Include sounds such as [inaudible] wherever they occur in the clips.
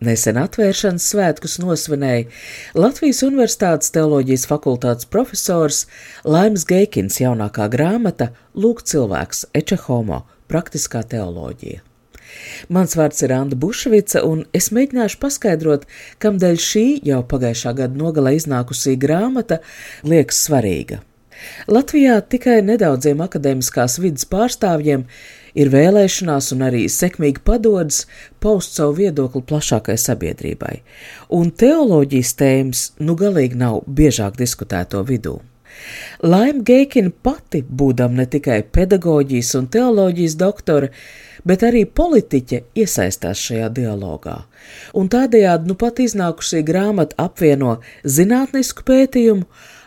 Nesen atvēršanas svētkus nosvinēja Latvijas Universitātes teoloģijas fakultātes profesors Laims Geikins jaunākā grāmata Lūk cilvēks Eče Homo - praktiskā teoloģija. Mans vārds ir Anna Bušvica, un es mēģināšu paskaidrot, kamdēļ šī jau pagājušā gada nogalē iznākusī grāmata liekas svarīga. Latvijā tikai nedaudziem akadēmiskās vidas pārstāvjiem ir vēlēšanās un arī sekmīgi padodas paust savu viedokli plašākai sabiedrībai, un teoloģijas tēmas nu galīgi nav biežāk diskutēto vidū. Laima Geikina pati, būdama ne tikai pedagoģijas un teoloģijas doktore, bet arī politiķe iesaistās šajā dialogā. Un tādējādi nu pat iznākušī grāmata apvieno zinātnisku pētījumu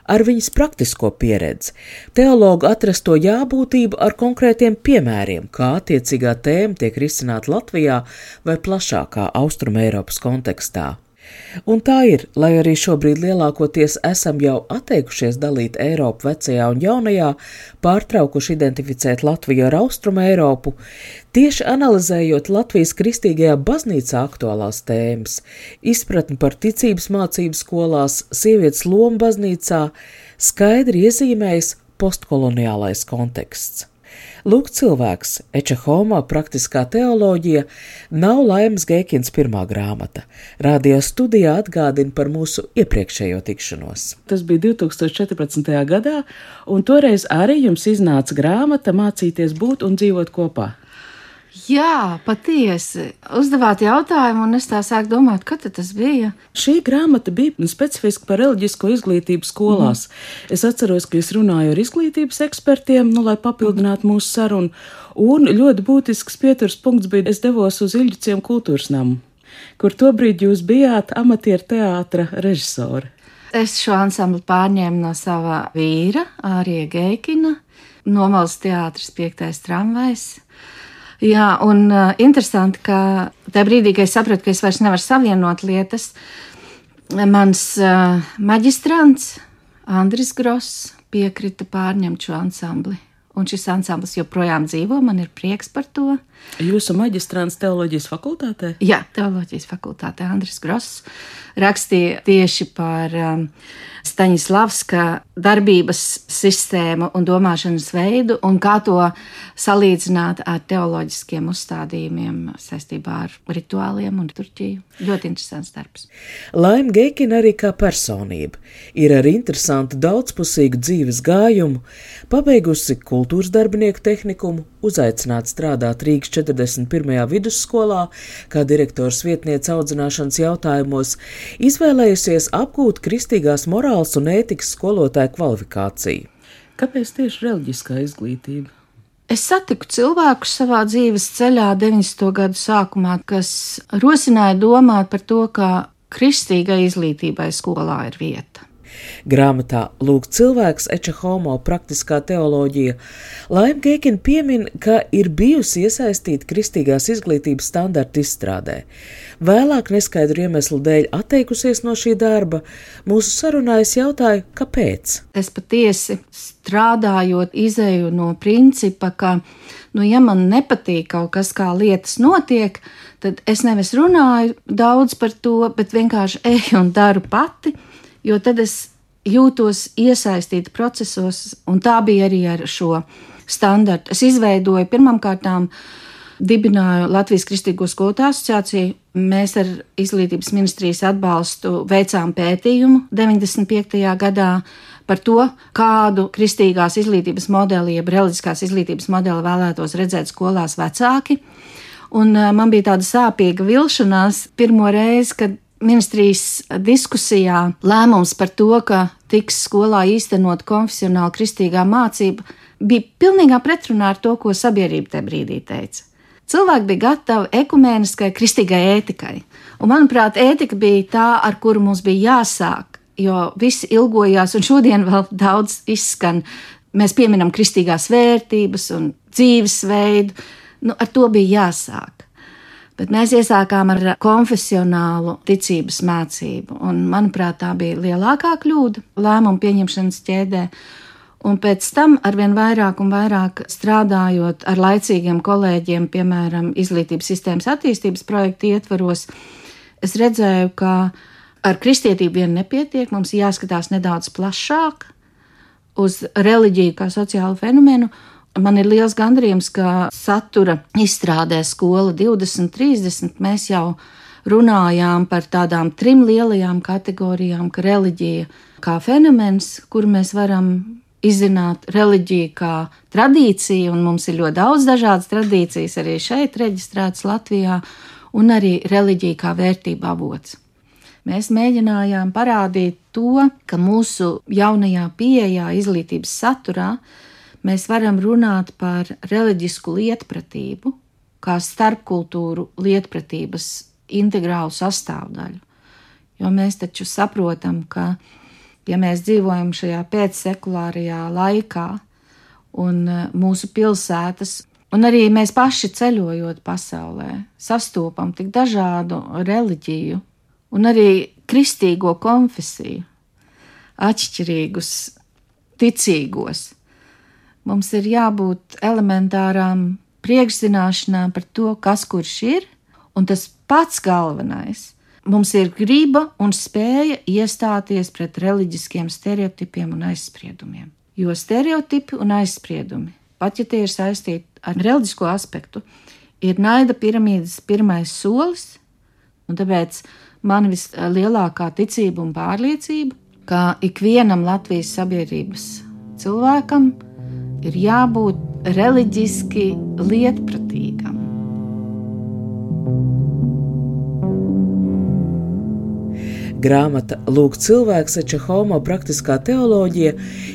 ar viņas praktisko pieredzi, teologu atrasto jābūtību ar konkrētiem piemēriem, kā attiecīgā tēma tiek risināta Latvijā vai plašākā Austrumēropas kontekstā. Un tā ir, lai arī šobrīd lielākoties esam jau atteikušies dalīt Eiropu vecajā un jaunajā, pārtraukuši identificēt Latviju ar Austrumu Eiropu, tieši analizējot Latvijas kristīgajā baznīcā aktuālās tēmas, izpratni par ticības mācību skolās, sievietes lomu baznīcā, skaidri iezīmējas postkoloniālais konteksts. Lūk, cilvēks, Eča Homo praktiskā teoloģija, nav Laimas Geikins pirmā grāmata. Radio studijā atgādina par mūsu iepriekšējo tikšanos. Tas bija 2014. gadā, un toreiz arī jums iznāca grāmata Mācīties būt un dzīvot kopā. Jā, patiesi. Uzdevāt jautājumu, un es tā sāku domāt, kad tas bija. Šī grāmata bija specifiski par reliģisko izglītību skolās. Mm. Es atceros, ka es runāju ar izglītības ekspertiem, nu, lai papildinātu mūsu sarunu. Un ļoti būtisks pieturas punkts bija, es devos uz Ilģiciem kultūras namu, kur tobrīd jūs bijāt amatieru teātra režisori. Es šo ansambli pārņēmu no sava vīra, Ārija Geikina, Nomalas teātris, piektais tramvajs. Jā, un uh, interesanti, ka tajā brīdī, kad es sapratu, ka es vairs nevaru savienot lietas, mans uh, maģistrants Andris Gross piekrita pārņemt šo ansambli. Un šis ansamblis joprojām dzīvo, man ir prieks par to. Jūsu maģistrāns teoloģijas fakultātē? Jā, teoloģijas fakultātē Andris Gross rakstīja tieši par um, Staņislavska darbības sistēmu un domāšanas veidu, un kā to salīdzināt ar teoloģiskiem uzstādījumiem saistībā ar rituāliem un turķiju. Ļoti interesants darbs. Laima Geikina arī kā personība ir ar interesantu daudzpusīgu dzīves gājumu, pabeigusi kultūras darbinieku tehnikumu, uzaicināta strādāt Rīgas 41. vidusskolā, kā direktors vietniece audzināšanas jautājumos, izvēlējusies apgūt kristīgās morāls un ētikas skolotāju kvalifikāciju. Kāpēc tieši reliģiskā izglītība? Es satiku cilvēkus savā dzīves ceļā 90. gadu sākumā, kas rosināja domāt par to, ka kristīgai izglītībai skolā ir vieta. Grāmatā Lūk, cilvēks Eča Homo praktiskā teoloģija Laima Geikina piemin, ka ir bijusi iesaistīta kristīgās izglītības standarta izstrādē. Vēlāk neskaidru iemeslu dēļ atteikusies no šī darba, mūsu sarunā es jautāju, kāpēc. Es patiesi strādājot, izēju no principa, ka, nu, ja man nepatīk kaut kas, kā lietas notiek, tad es nevis runāju daudz par to, bet vienkārši eju un daru pati jo tad es jūtos iesaistīta procesos, un tā bija arī ar šo standartu. Es izveidoju pirmkārt, dibināju Latvijas Kristīgo skolotāju asociāciju. Mēs ar izglītības ministrijas atbalstu veicām pētījumu 95. gadā par to, kādu kristīgās izglītības modeli, jeb reliģiskās izglītības modeli vēlētos redzēt skolās vecāki. Un uh, man bija tāda sāpīga vilšanās pirmo reizi, kad ministrijas diskusijā lēmums par to, ka tiks skolā īstenot konfesionāla kristīgā mācība, bija pilnīgā pretrunā ar to, ko sabiedrība tajā brīdī teica. Cilvēki bija gatavi ekumēniskai, kristīgai ētikai. Un, manuprāt, ētika bija tā, ar kuru mums bija jāsāk, jo visi ilgojās, un šodien vēl daudz izskan mēs pieminam kristīgās vērtības un dzīvesveidu. Nu, ar to bija jāsāk. Bet mēs iesākām ar konfesionālu ticības mācību, un manuprāt, tā bija lielākā kļūda lēmumu pieņemšanas ķēdē. Un pēc tam, arvien vairāk un vairāk strādājot ar laicīgiem kolēģiem, piemēram, izglītības sistēmas attīstības projekta ietvaros, es redzēju, ka ar kristietību vien nepietiek, mums jāskatās nedaudz plašāk uz reliģiju kā sociālu fenomenu. Man ir liels gandarījums, ka satura izstrādē skola 2030 mēs jau runājām par tādām trim lielajām kategorijām, ka reliģija kā fenomens, kuru mēs varam izzināt reliģiju kā tradīciju, un mums ir ļoti daudz dažādas tradīcijas arī šeit reģistrētas Latvijā, un arī reliģija kā vērtība avots. Mēs mēģinājām parādīt to, ka mūsu jaunajā pieejā, izglītības saturā, mēs varam runāt par reliģisku lietpratību, kā starpkultūru lietpratības integrālu sastāvdaļu. Jo mēs taču saprotam, ka ja mēs dzīvojam šajā pēcsekulārajā laikā, un e, mūsu pilsētas, un arī mēs paši ceļojot pasaulē, sastopam tik dažādu reliģiju un arī kristīgo konfesiju, atšķirīgus ticīgos. Mums ir jābūt elementārām priekšzināšanām par to, kas kurš ir, un tas pats galvenais Mums ir griba un spēja iestāties pret reliģiskiem stereotipiem un aizspriedumiem. Jo stereotipi un aizspriedumi, pat ja tie ir saistīti ar reliģisko aspektu, ir naida piramīdas pirmais solis, un tāpēc man vislielākā ticība un pārliecība, ka ikvienam Latvijas sabiedrības cilvēkam ir jābūt reliģiski lietpratīgam. Grāmata Lūk, cilvēks Ečehomo praktiskā teoloģija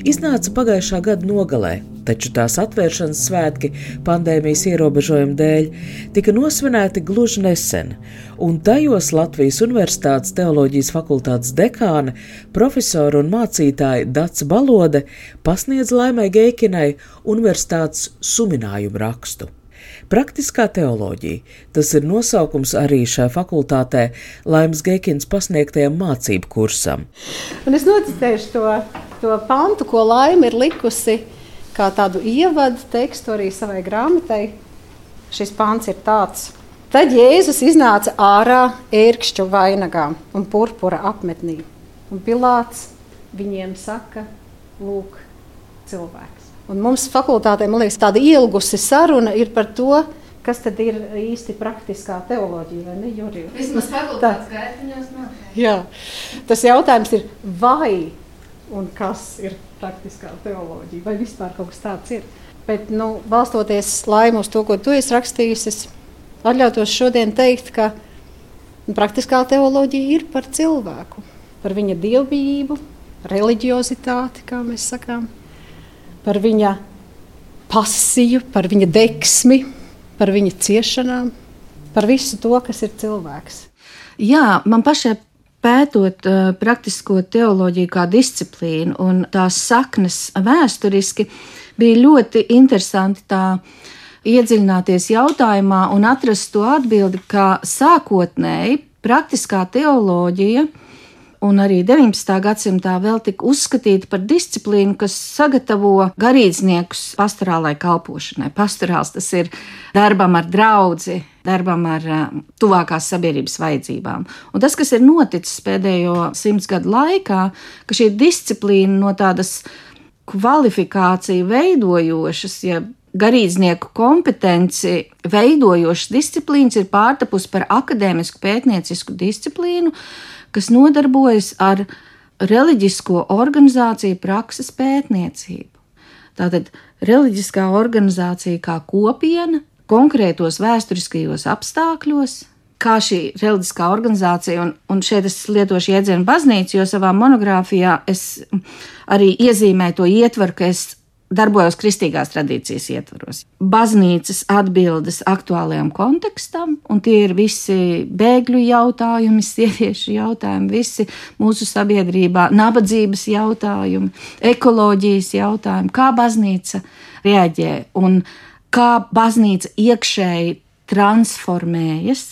iznāca pagājušā gada nogalē, taču tās atvēršanas svētki pandēmijas ierobežojumu dēļ tika nosvinēti gluži nesen, un tajos Latvijas Universitātes teoloģijas fakultātes dekāne, profesora un mācītāja Dats Balode pasniedz Laimai Geikinai universitātes suminājumu rakstu. Praktiskā teoloģija - tas ir nosaukums arī šai fakultātē Laimas Geikins pasniegtajam mācību kursam. Un es nocitēšu to, to pantu, ko Laima ir likusi kā tādu ievadu tekstu arī savai grāmatai. Šis pants ir tāds. Tad Jēzus iznāca ārā ērkšķu vainagā un purpura apmetnī. Un Pilārs viņiem saka, lūk, cilvēks. Un mums fakultātē, man liekas, tāda ilgusi saruna ir par to, kas tad ir īsti praktiskā teoloģija, vai ne, Jurija? Vismaz fakultātes gaitiņos noteikti. Jā, tas jautājums ir, vai un kas ir praktiskā teoloģija, vai vispār kaut kas tāds ir. Bet, nu, balstoties laimu uz to, ko tu esi rakstījis, es atļautos šodien teikt, ka praktiskā teoloģija ir par cilvēku, par viņa dievbijību, reliģiozitāti, kā mēs sakām par viņa pasiju, par viņa deksmi, par viņa ciešanām, par visu to, kas ir cilvēks. Jā, man pašai pētot uh, praktisko teoloģiju kā disciplīnu un tās saknes vēsturiski, bija ļoti interesanti tā iedziļināties jautājumā un atrast to atbildi, ka sākotnēji praktiskā teoloģija un arī 19. gadsimtā vēl tika uzskatīta par disciplīnu, kas sagatavo garīdzniekus pastorālai kalpošanai. Pastorāls tas ir darbam ar draugu, darbam ar uh, tuvākās sabiedrības vajadzībām. Un tas, kas ir noticis pēdējo simts gadu laikā, ka šī disciplīna no tādas kvalifikāciju veidojošas, ja garīdznieku kompetenci veidojošas disciplīnas ir pārtapusi par akadēmisku pētniecisku disciplīnu, kas nodarbojas ar reliģisko organizāciju prakses pētniecību. Tātad reliģiskā organizācija kā kopiena konkrētos vēsturiskajos apstākļos, kā šī reliģiskā organizācija, un, un šeit es lietošu jēdzienu baznīcu, jo savā monogrāfijā es arī iezīmēju to ietvaru, ka es darbojos kristīgās tradīcijas ietvaros. Baznīcas atbildes aktuālajam kontekstam, un tie ir visi bēgļu jautājumi, sieviešu jautājumi, visi mūsu sabiedrībā, nabadzības jautājumi, ekoloģijas jautājumi, kā baznīca reaģē un kā baznīca iekšēji transformējas,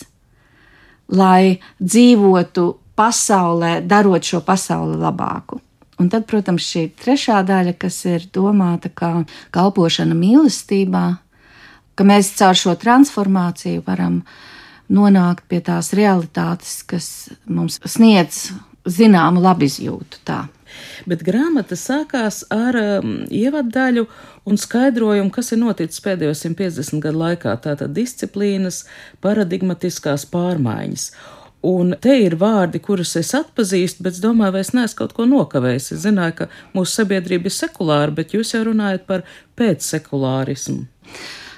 lai dzīvotu pasaulē, darot šo pasauli labāku. Un tad, protams, šī trešā daļa, kas ir domāta kā kalpošana mīlestībā, ka mēs caur šo transformāciju varam nonākt pie tās realitātes, kas mums sniedz zināmu labizjūtu. Tā. Bet grāmata sākās ar um, ievaddaļu un skaidrojumu, kas ir noticis pēdējo 150 gadu laikā. Tātad disciplīnas, paradigmatiskās pārmaiņas. Un te ir vārdi, kurus es atpazīstu, bet es domāju, vai es neesmu kaut ko nokavējis. Es zināju, ka mūsu sabiedrība ir sekulāra, bet jūs jau runājat par pēcsekulārismu.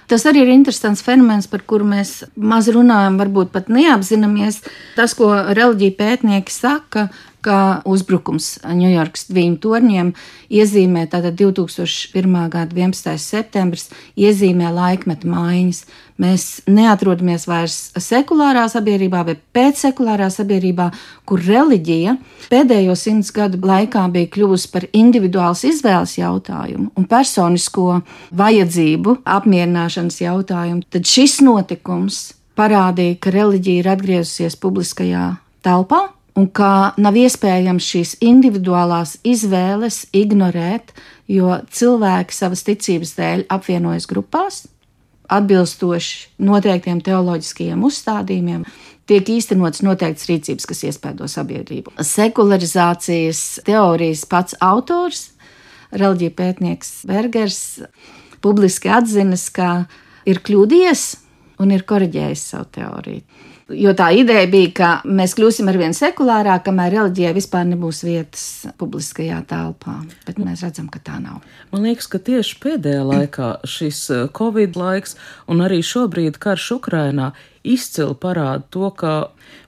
Tas arī ir interesants fenomens, par kuru mēs maz runājam, varbūt pat neapzināmies. Tas, ko reliģija pētnieki saka, ka uzbrukums Ņujorkas dviņu torņiem iezīmē tātad 2001. gada 11. septembris, iezīmē laikmeta maiņas. Mēs neatrodamies vairs sekulārā sabiedrībā, bet pēcsekulārā sabiedrībā, kur reliģija pēdējo simts gadu laikā bija kļuvusi par individuāls izvēles jautājumu un personisko vajadzību apmierināšanas jautājumu. Tad šis notikums parādīja, ka reliģija ir atgriezusies publiskajā telpā, un ka nav iespējams šīs individuālās izvēles ignorēt, jo cilvēki savas ticības dēļ apvienojas grupās, atbilstoši noteiktiem teoloģiskajiem uzstādījumiem. Tiek īstenots noteikts rīcības, kas iespēdo sabiedrību. Sekularizācijas teorijas pats autors, reliģija pētnieks Bergers, publiski atzinis, ka ir kļūdījies un ir korģējis savu teoriju. Jo tā ideja bija, ka mēs kļūsim ar vien sekulārāk, kamēr reliģijai vispār nebūs vietas publiskajā telpā. Bet mēs redzam, ka tā nav. Man liekas, ka tieši pēdējā laikā šis eh, Covid laiks un arī šobrīd karš Ukrainā izcili parāda to, ka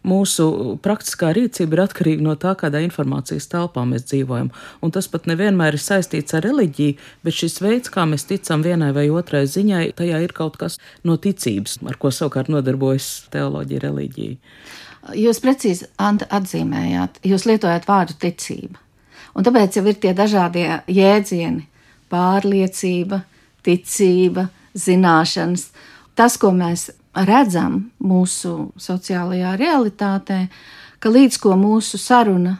mūsu praktiskā rīcība ir atkarīga no tā, kādā informācijas telpā mēs dzīvojam. Un tas pat nevienmēr ir saistīts ar reliģiju, bet šis veids, kā mēs ticam vienai vai otrai ziņai, tajā ir kaut kas no ticības, ar ko savukārt nodarbojas teoloģija, reliģija. Jūs precīzi atzīmējāt, jūs lietojat vārdu ticība. Un tāpēc jau ir tie dažādie jēdzieni - pārliecība, ticība, zināšanas. Tas, ko mēs redzam mūsu sociālajā realitātē, ka līdz ko mūsu saruna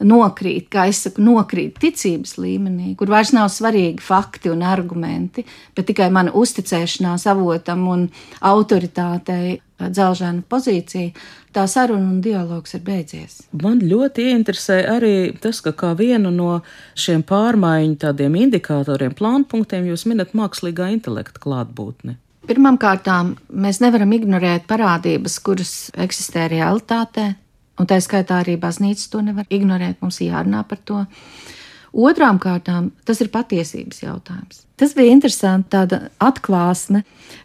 nokrīt, kā es saku, nokrīt ticības līmenī, kur vairs nav svarīgi fakti un argumenti, bet tikai mana uzticēšanās avotam un autoritātei dzelžēna pozīcija, tā saruna un dialogs ir beidzies. Man ļoti ieinteresē arī tas, ka kā vienu no šiem pārmaiņu tādiem indikatoriem, plānpunktiem jūs minat mākslīgā intelekta klātbūtni. Pirmkārt, mēs nevaram ignorēt parādības, kuras eksistē realitātē, un tā skaitā arī baznīca to nevar ignorēt. Mums jārunā par to. Otrām kārtām, tas ir patiesības jautājums. Tas bija interesanti, tāda atklāsme,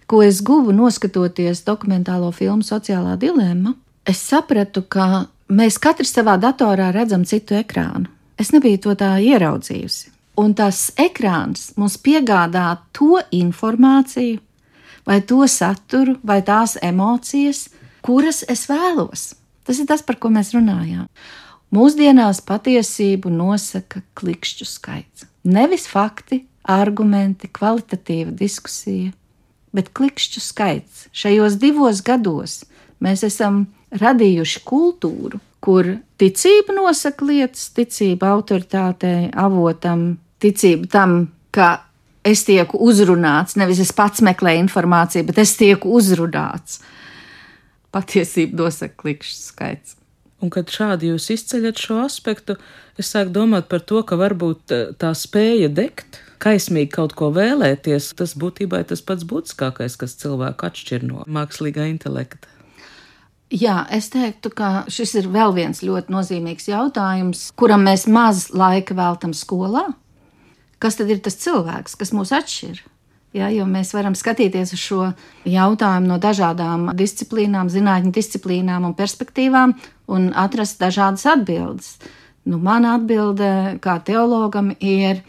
ko es guvu noskatoties dokumentālo filmu Sociālā dilemma. Es sapratu, ka mēs katrs savā datorā redzam citu ekrānu. Es nebiju to tā ieraudzījusi. Un tas ekrāns mums piegādā to informāciju, vai to saturu, vai tās emocijas, kuras es vēlos. Tas ir tas, par ko mēs runājām. Mūsdienās patiesību nosaka klikšķu skaits. Nevis fakti, argumenti, kvalitatīva diskusija, bet klikšķu skaits. Šajos divos gados mēs esam radījuši kultūru, kur ticība nosaka lietas, ticība autoritātei, avotam, ticība tam, ka es tieku uzrunāts, nevis es pats meklēju informāciju, bet es tieku uzrunāts. Patiesība nosaka klikšķis skaits. Un kad šādi jūs izceļat šo aspektu, es sāku domāt par to, ka varbūt eh, tā spēja degt, kaismīgi kaut ko vēlēties, tas būtībā ir tas pats būtiskākais, kas cilvēku atšķir no mākslīgā intelekta. Jā, es teiktu, ka šis ir vēl viens ļoti nozīmīgs jautājums, kuram mēs maz laika veltam skolā kas tad ir tas cilvēks, kas mūs atšķir? Ja, jo mēs varam skatīties uz šo jautājumu no dažādām disciplīnām, zinātņu disciplīnām un perspektīvām un atrast dažādas atbildes. Nu, mana atbilde kā teologam ir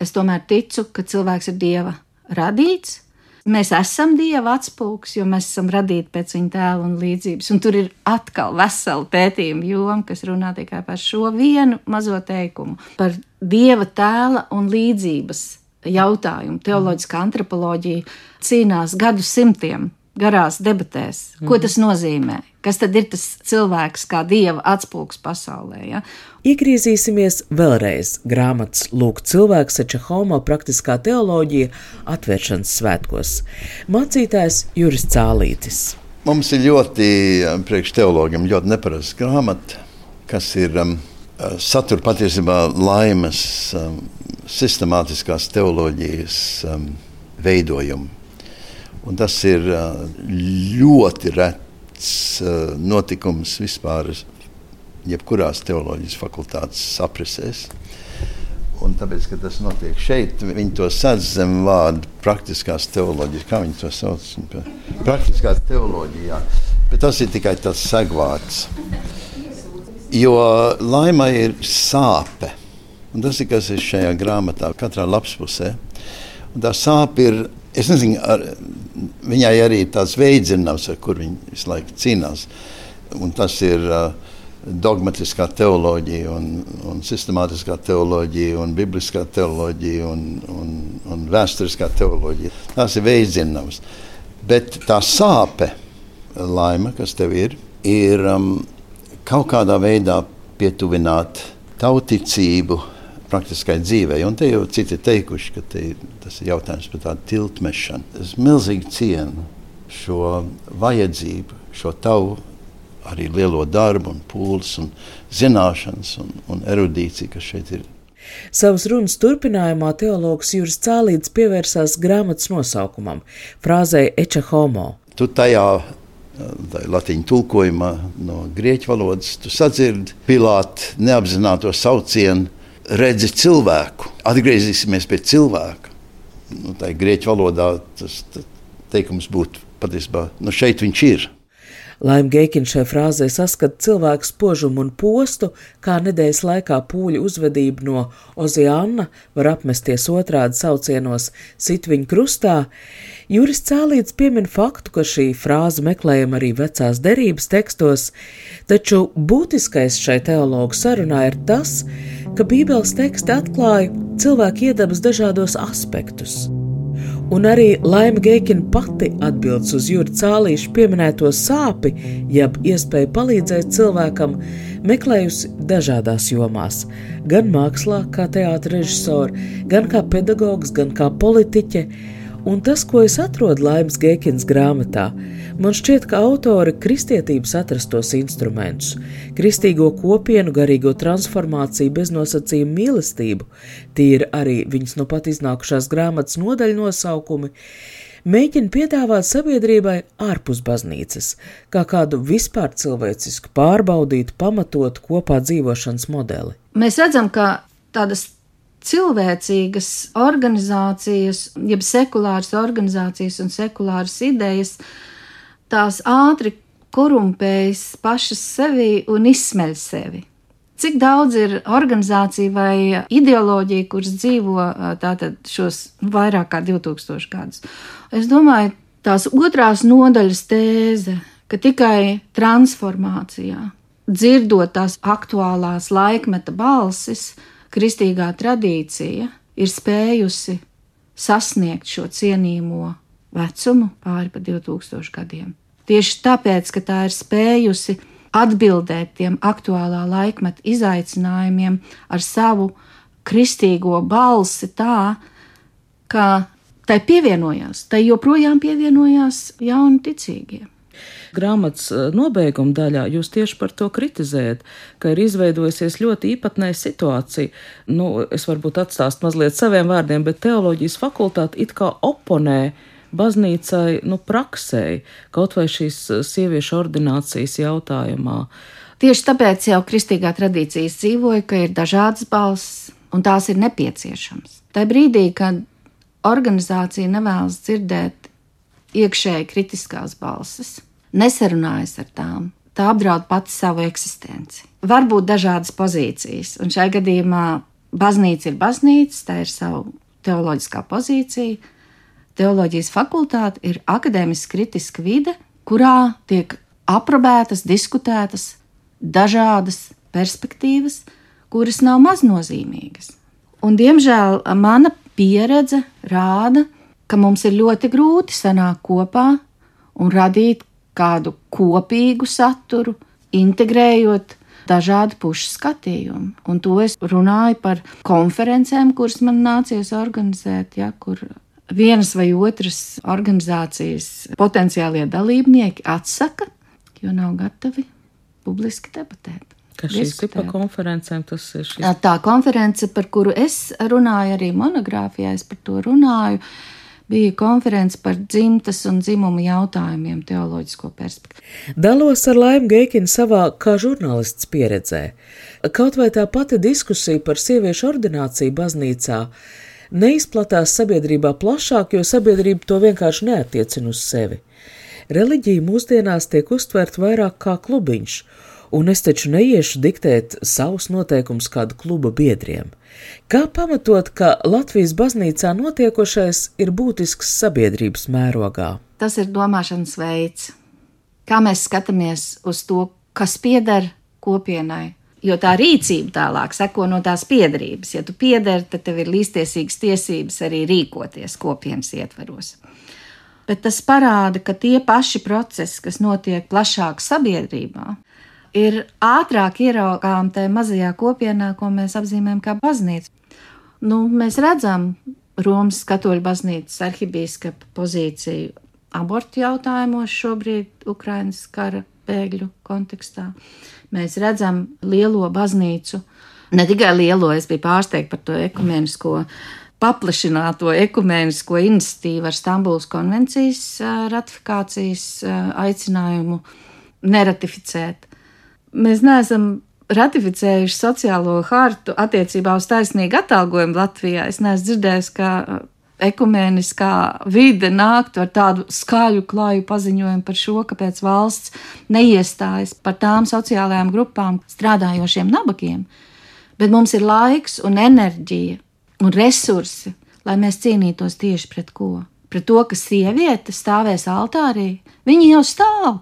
Es tomēr ticu, ka cilvēks ir dieva radīts. Mēs esam dieva atspūgs, jo mēs esam radīti pēc viņa tēla un līdzības. Un tur ir atkal vesela pētījuma joma, kas runā tikai par šo vienu mazo teikumu, par dieva tēla un līdzības jautājumu. Teoloģiskā antropoloģija cīnās gadu simtiem garās debatēs. Ko tas nozīmē? Kas tad ir tas cilvēks, kā dieva atspūgs pasaulē? Ja? Iegriezīsimies vēlreiz grāmatas Lūk, cilvēks ar homo praktiskā teoloģija atvēršanas svētkos. Mācītājs Juris Cālītis. Mums ir ļoti, priekš teologiem, ļoti neparasta grāmata, kas ir um, satura patiesībā laimes um, sistemātiskās teoloģijas um, veidojumu. Un tas ir ļoti rets notikums vispār, jebkurās teoloģijas fakultātes aprisēs. Un tāpēc, ka tas notiek šeit, viņi to sadz zem vārda praktiskās teoloģijas. Kā viņi to sauc? Praktiskā teoloģijā. Bet tas ir tikai tas segvārds. Jo laima ir sāpe. Un tas ir kas ir šajā grāmatā, katrā lapspusē. Un tā sāpe ir Es nezinu, ar, viņai arī tāds veidzināms, ar kur viņa visu laiku cīnās. Un tas ir uh, dogmatiskā teoloģija, un, un sistemātiskā teoloģija, un bibliskā teoloģija un, un, un vēsturiskā teoloģija. Tas ir veidzināms. Bet tā sāpe, laime, kas tev ir, ir um, kaut kādā veidā pietuvināt tauticību praktiskai dzīvei. Un te jau citi teikuši, ka te, tas ir jautājums par tādu tiltmešanu. Es milzīgi cienu šo vajadzību, šo tavu arī lielo darbu, un pūles, un zināšanas un, un erudīciju, kas šeit ir. Savas runas turpinājumā teologs Juris Cālīts pievērsās grāmatas nosaukumam, frāzei Echa homo. Tu tajā latīņu tulkojumā no grieķu valodas, sadzirdi Pilāta neapzināto saucienu redzi cilvēku. Atgriezīsimies pie cilvēka. Nu, tā ir grieķu valodā tas teikums būtu patiesībā, nu šeit viņš ir. Laima Geikina šai frāzē saskata cilvēku spožumu un postu, kā nedēļas laikā pūļu uzvedība no Oziāna var apmesties otrādi saucienos sit viņu krustā. Juris Cēlīts piemin faktu, ka šī frāze meklējama arī vecās derības tekstos, taču būtiskais šai teologu sarunā ir tas, ka Bībeles teksti atklāja cilvēku iedabas dažādos aspektus. Un arī Laima Geikina pati atbildes uz Jūra Cālīša pieminēto sāpi, jeb iespēju palīdzēt cilvēkam, meklējusi dažādās jomās, gan mākslā, kā teātris režisors, gan kā pedagogs, gan kā politiķe Un tas, ko es atrodu Laimas Gēkins grāmatā, man šķiet, ka autori kristietības atrastos instrumentus, kristīgo kopienu, garīgo transformāciju, beznosacījumu mīlestību, tie ir arī viņas nu pat iznākušās grāmatas nodaļu nosaukumi, mēģina piedāvāt sabiedrībai ārpus baznīcas, kā kādu vispār cilvēcisku, pārbaudītu, pamatotu kopā dzīvošanas modeli. Mēs redzam, ka tādas cilvēcīgas organizācijas, jeb sekulāras organizācijas un sekulāras idejas, tās ātri korumpējas pašas sevi un izsmeļ sevi. Cik daudz ir organizācija vai ideoloģija, kuras dzīvo tātad šos vairāk kā 2000 gadus? Es domāju, tās otrās nodaļas tēze, ka tikai transformācijā, dzirdot tās aktuālās laikmeta balsis, kristīgā tradīcija ir spējusi sasniegt šo cienījamo vecumu pāri pa 2000 gadiem. Tieši tāpēc, ka tā ir spējusi atbildēt tiem aktuālā laikmeta izaicinājumiem ar savu kristīgo balsi tā, ka tai pievienojās, tai joprojām pievienojās jauni ticīgie. Grāmatas eh, nobeiguma daļā jūs tieši par to kritizējat, ka ir izveidojusies ļoti īpatnēja situācija. Nu, es varbūt atstāstu mazliet saviem vārdiem, bet teoloģijas fakultāte it kā oponē baznīcai, nu, praksēji, kaut vai šīs eh, sieviešu ordinācijas jautājumā. Tieši tāpēc jau kristīgā tradīcijas dzīvoja, ka ir dažādas balss, un tās ir nepieciešamas. Tā brīdī, kad organizācija nevēlas dzirdēt iekšēji kritiskās balsis, nesarunājas ar tām. Tā apdraud pati savu eksistenci. Var būt dažādas pozīcijas, un šajā gadījumā baznīca ir baznīca, tā ir sava teoloģiskā pozīcija. Teoloģijas fakultāte ir akadēmiski kritiska vide, kurā tiek aprobētas, diskutētas dažādas perspektīvas, kuras nav maznozīmīgas. Un, diemžēl mana pieredze rāda, ka mums ir ļoti grūti sanākt kopā un radīt kādu kopīgu saturu, integrējot dažādu pušu skatījumu. Un to es runāju par konferencēm, kuras man nācies organizēt, ja, kur vienas vai otras organizācijas potenciālie dalībnieki atsaka, jo nav gatavi publiski debatēt. Kas šīs tipa konferencēm tas ir? Šis... Tā konference, par kuru es runāju, arī monogrāfijā es par to runāju, bija konference par dzimtas un dzimumu jautājumiem, teoloģisko perspektīvu. Dalos ar Laimu Geikinu savā kā žurnālists pieredzē. Kaut vai tā pati diskusija par sieviešu ordināciju baznīcā neizplatās sabiedrībā plašāk, jo sabiedrība to vienkārši neatiecina uz sevi. Reliģija mūsdienās tiek uztverta vairāk kā klubiņš, un es taču neiešu diktēt savus noteikumus kādu kluba biedriem. Kā pamatot, ka Latvijas baznīcā notiekošais ir būtisks sabiedrības mērogā? Tas ir domāšanas veids, kā mēs skatāmies uz to, kas pieder kopienai, Jo tā rīcība tālāk seko no tās piedarības. Ja tu piedari, tad tev ir līdztiesīgas tiesības arī rīkoties kopienas ietvaros. Bet tas parāda, ka tie paši procesi, kas notiek plašāk sabiedrībā, ir ātrāk ieraugām tajā mazajā kopienā, ko mēs apzīmējam kā baznīcu. Nu, mēs redzam Romas katoļu baznīcas arhibīskapa pozīciju abortu jautājumos šobrīd Ukrainas kara bēgļu kontekstā. Mēs redzam lielo baznīcu, ne tikai lielo, es biju pārsteigta par to ekumenisko paplašināto ekumēnisko iniciatīvu ar Stambulas konvencijas ratifikācijas aicinājumu neratificēt. Mēs neesam ratificējuši sociālo hartu attiecībā uz taisnīgu atalgojumu Latvijā. Es neesmu dzirdējis, ka ekumēniskā vide nāktu ar tādu skaļu, klāju paziņojumu par šo, kāpēc valsts neiestājas par tām sociālajām grupām strādājošiem nabagiem. Bet mums ir laiks un enerģija un resursi, lai mēs cīnītos tieši pret ko? Pret to, ka sieviete stāvēs altārī. Viņa jau stāv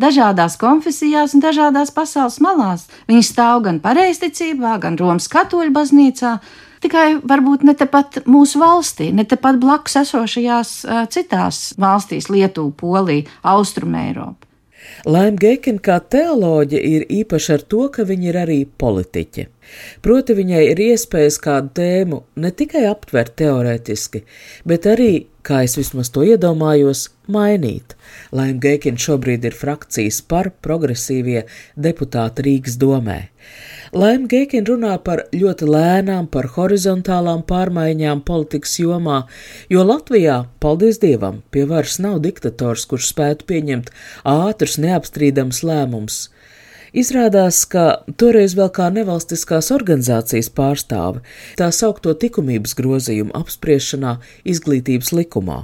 dažādās konfesijās un dažādās pasaules malās. Viņa stāv gan pareizticībā, gan Romas katoļu baznīcā, tikai varbūt ne tepat mūsu valstī, ne tepat blakus esošajās citās valstīs, Lietuvā, Polija, Austrumē Eiropā. Laima Gekina kā teoloģe ir īpaša ar to, ka viņa ir arī politiķe. Proti viņai ir iespējas kādu tēmu ne tikai aptvert teorētiski, bet arī, kā es vismaz to iedomājos, mainīt. Laima Gekina šobrīd ir frakcijas par progresīvie deputāti Rīgas domē. Laima Geikina runā par ļoti lēnām, par horizontālām pārmaiņām politikas jomā, jo Latvijā, paldies Dievam, pie varas nav diktators, kurš spētu pieņemt ātrus, neapstrīdams lēmumus. Izrādās, ka toreiz vēl kā nevalstiskās organizācijas pārstāve tā saukto likumības grozījumu apspriešanā izglītības likumā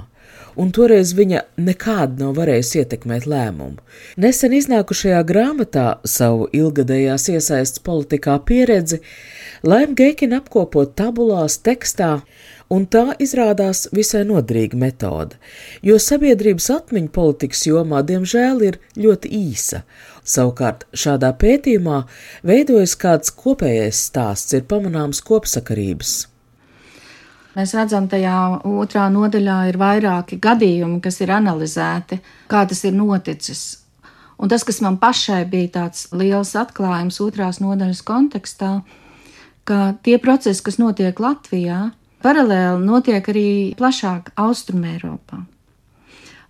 un toreiz viņa nekādi nav varējusi ietekmēt lēmumu. Nesen iznākušajā grāmatā savu ilgadējās iesaistas politikā pieredzi Laima Geikina apkopo tabulās tekstā, un tā izrādās visai noderīga metode, jo sabiedrības atmiņa politikas jomā diemžēl ir ļoti īsa. Savukārt šādā pētījumā veidojas kāds kopējais stāsts, ir pamanāms kopsakarības. Mēs redzam, tajā otrā nodaļā ir vairāki gadījumi, kas ir analizēti, kā tas ir noticis. Un tas, kas man pašai bija tāds liels atklājums otrās nodaļas kontekstā, ka tie procesi, kas notiek Latvijā, paralēli notiek arī plašāk Austrumē Eiropā.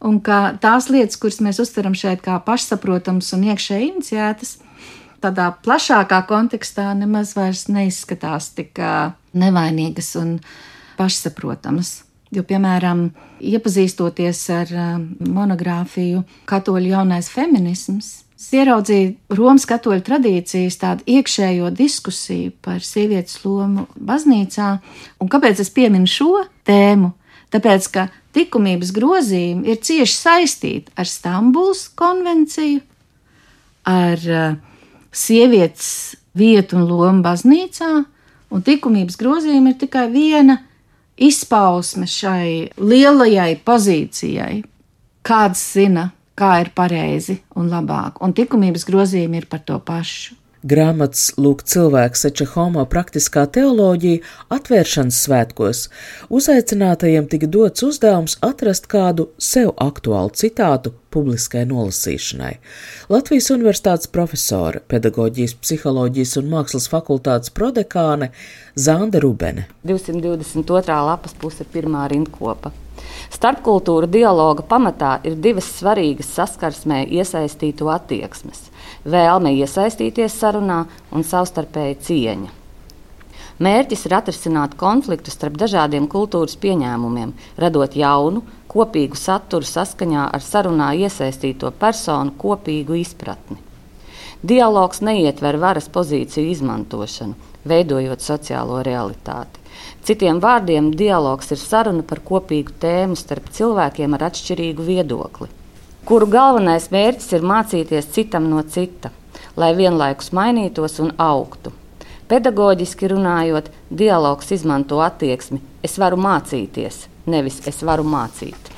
Un ka tās lietas, kuras mēs uztveram šeit kā pašsaprotamas un iekšēji iniciētas, tādā plašākā kontekstā nemaz vairs neizskatās tik nevainīgas un pašsaprotamas. Jo, piemēram, iepazīstoties ar monogrāfiju Katoļu jaunais feminisms, es ieraudzīju Romas katoļu tradīcijas tādu iekšējo diskusiju par sievietes lomu baznīcā. Un kāpēc es pieminu šo tēmu? Tāpēc, ka likumības grozījumi ir cieši saistīti ar Stambuls konvenciju, ar uh, sievietes vietu un lomu baznīcā Un likumības grozījumi ir tikai viena izpausme šai lielajai pozīcijai. Kāds zina, kā ir pareizi un labāk, un likumības grozījumi ir par to pašu. Grāmatas Lūk, cilvēks Eče Homo praktiskā teoloģija atvēršanas svētkos uzaicinātajiem tika dots uzdevums atrast kādu sev aktuālu citātu publiskai nolasīšanai. Latvijas Universitātes profesore, pedagoģijas, psiholoģijas un mākslas fakultātes prodekāne Zanda Rubene. 222. lapas puse pirmā rindkopa. Starpkultūra dialoga pamatā ir divas svarīgas saskarsmē iesaistīto attieksmes vēlme iesaistīties sarunā un savstarpēja cieņa. Mērķis ir atrisināt konfliktu starp dažādiem kultūras pieņēmumiem, radot jaunu, kopīgu saturu saskaņā ar sarunā iesaistīto personu kopīgu izpratni. Dialogs neietver varas pozīciju izmantošanu, veidojot sociālo realitāti. Citiem vārdiem, dialogs ir saruna par kopīgu tēmu starp cilvēkiem ar atšķirīgu viedokli kuru galvenais mērķis ir mācīties citam no cita, lai vienlaikus mainītos un augtu. Pedagoģiski runājot, dialogs izmanto attieksmi: es varu mācīties, nevis es varu mācīt.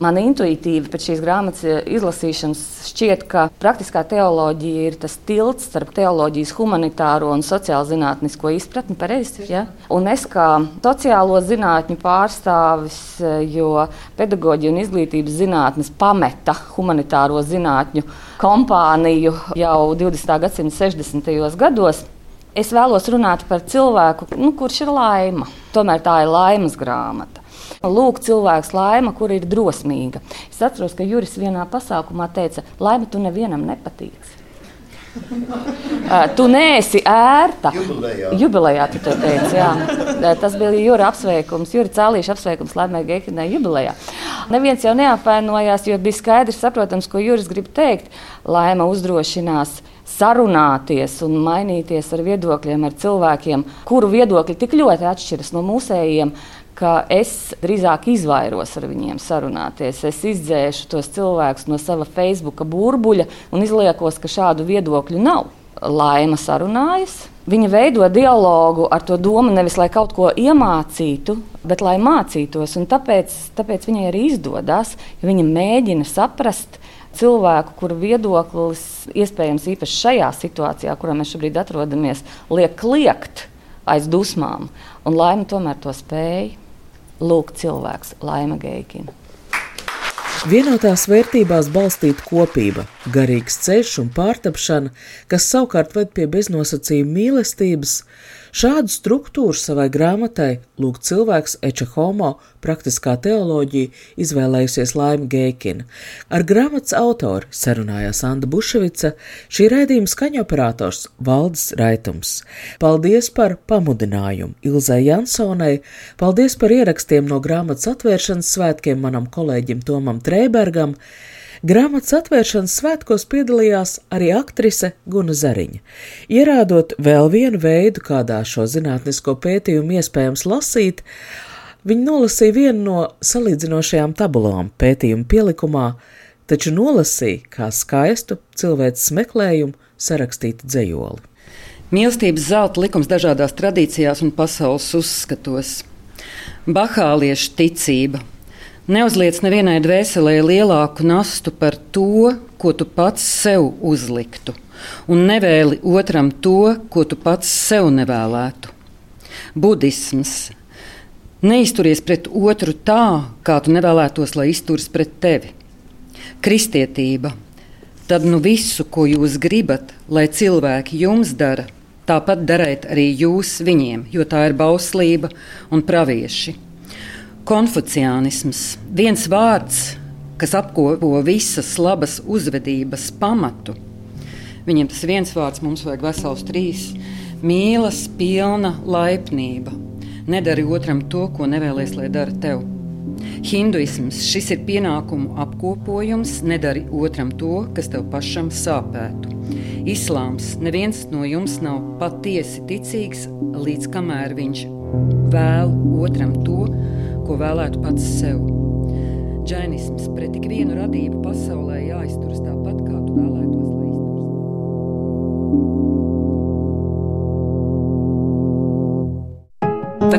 Man intuitīvi pēc šīs grāmatas eh, izlasīšanas šķiet, ka praktiskā teoloģija ir tas tilts starp teoloģijas humanitāro un sociālo zinātnisko izpratni. Pareizi, ja? Un es kā sociālo zinātņu pārstāvis, eh, jo pedagoģija un izglītības zinātnes pameta humanitāro zinātņu kompāniju jau 20. gadsimta 60. gados. Es vēlos runāt par cilvēku, nu, kurš ir laima. Tomēr tā ir laimes grāmata. Lūk, cilvēks laima, kur ir drosmīga. Es atceros, ka Juris vienā pasākumā teica, laima tu nevienam nepatīk. Uh, [laughs] tu neesi ērta. Jubilejā. Jubilejā tu to teici. Jā. Tas bija Jūra apsveikums, Jūra Cēlīša apsveikums Laimē Geikinai jubilejā. Neviens jau neapvainojās, jo bija skaidrs, saprotams, ko Jūras grib teikt. Laima uzdrošinās sarunāties un mainīties ar viedokļiem, ar cilvēkiem, kuru viedokļi tik ļoti atšķiras no mūsējiem ka es drīzāk izvairos ar viņiem sarunāties. Es izdzēšu tos cilvēkus no sava Facebook burbuļa un izliekos, ka šādu viedokļu nav. Laima sarunājas. Viņa veido dialogu ar to domu nevis lai kaut ko iemācītu, bet lai mācītos. Tāpēc, tāpēc viņai arī izdodas. Viņa mēģina saprast cilvēku, kura viedoklis iespējams īpaši šajā situācijā, kurā mēs šobrīd atrodamies, liek kliegt aiz dusmām. Un laima tomēr to spēja. Lūk, cilvēks, Laima Geikina. Vienotās vērtībās balstīta kopība, garīgs ceļš un pārtapšana, kas savukārt ved pie beznosacījuma mīlestības, Šādu struktūru savai grāmatai Lūk, cilvēks Eča Homo praktiskā teoloģija izvēlējusies Laima Geikina. Ar grāmatas autori sarunājās Anda Buševica, šī raidījuma skaņoperators Valdis Raitums. Paldies par pamudinājumu Ilzai Jansonai, paldies par ierakstiem no grāmatas atvēršanas svētkiem manam kolēģim Tomam Trēbergam. Grāmatas atvēršanas svētkos piedalījās arī aktrise Guna Zariņa. Ierādot vēl vienu veidu, kādā šo zinātnisko pētījumu iespējams lasīt, viņa nolasīja vienu no salīdzinošajām tabulām pētījuma pielikumā, taču nolasīja kā skaistu cilvēces meklējumu sarakstītu dzējoli. Mīlestības zelta likums dažādās tradīcijās un pasaules uzskatos. Bahāliešu ticība, Neuzliec nevienai dvēselē lielāku nastu par to, ko tu pats sev uzliktu, un nevēli otram to, ko tu pats sev nevēlētu. Budisms. Neizturies pret otru tā, kā tu nevēlētos, lai izturas pret tevi. Kristietība. Tad nu visu, ko jūs gribat, lai cilvēki jums dara, tāpat dariet arī jūs viņiem, jo tā ir bauslība un pravieši. Konfuciānisms - viens vārds, kas apkopo visas labas uzvedības pamatu. Viņam tas viens vārds, mums vajag vesels trīs - mīlas, pilna laipnība. Nedari otram to, ko nevēlies, lai dara tev. Hinduisms šis ir pienākumu apkopojums, nedari otram to, kas tev pašam sāpētu. Islāms neviens no jums nav patiesi ticīgs, līdz kamēr viņš vēl otram to, ko vēlētu pats sev. Džainisms pret tik vienu radību pasaulē